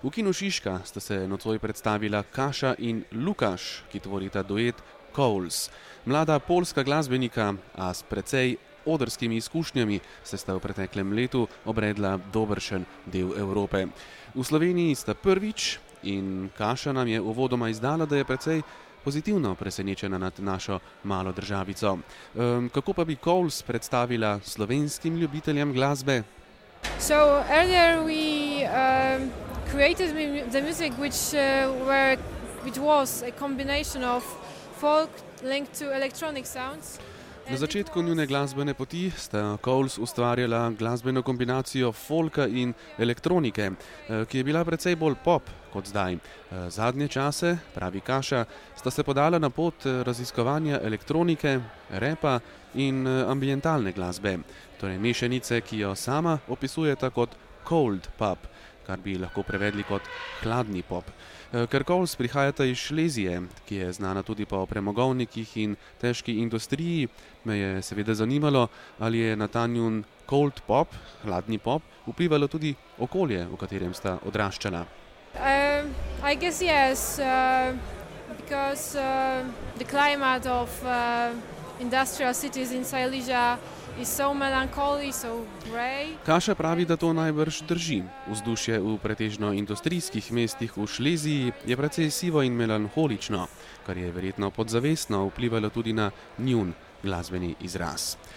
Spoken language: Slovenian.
V kinu Šiška sta se nocoj predstavila Kaša in Lukaš, ki tvorita duet Coles. Mlada polska glasbenika, a s precej odrskimi izkušnjami, se sta v preteklem letu obredla dobršen del Evrope. V Sloveniji sta prvič in Kaša nam je uvodoma izdala, da je precej pozitivno presenečena nad našo malo državico. Um, kako pa bi Coles predstavila slovenskim ljubiteljem glasbe? So earlier we um, created the music which uh, were which was a combination of folk linked to electronic sounds. Na začetku njune glasbene poti sta Coles ustvarjala glasbeno kombinacijo folka in elektronike, eh, ki je bila precej bolj pop kot zdaj. Eh, zadnje čase, pravi Kaša, sta se podala na pot eh, raziskovanja elektronike, repa in ambientalne glasbe, torej mešanice, ki jo sama opisujeta kot cold pop kar bi lahko prevedli kot hladni pop. Eh, ker Coles prihajata iz Šlezije, ki je znana tudi po premogovnikih in težki industriji, me je seveda zanimalo, ali je na ta njun cold pop, hladni pop, vplivalo tudi okolje, v katerem sta odraščala. Um, I guess yes, uh, because uh, the climate of uh, industrial cities in Silesia Kaša pravi, da to najbrž drži. Vzdušje v pretežno industrijskih mestih v Šleziji je precej sivo in melanholično, kar je verjetno podzavestno vplivalo tudi na njun glasbeni izraz.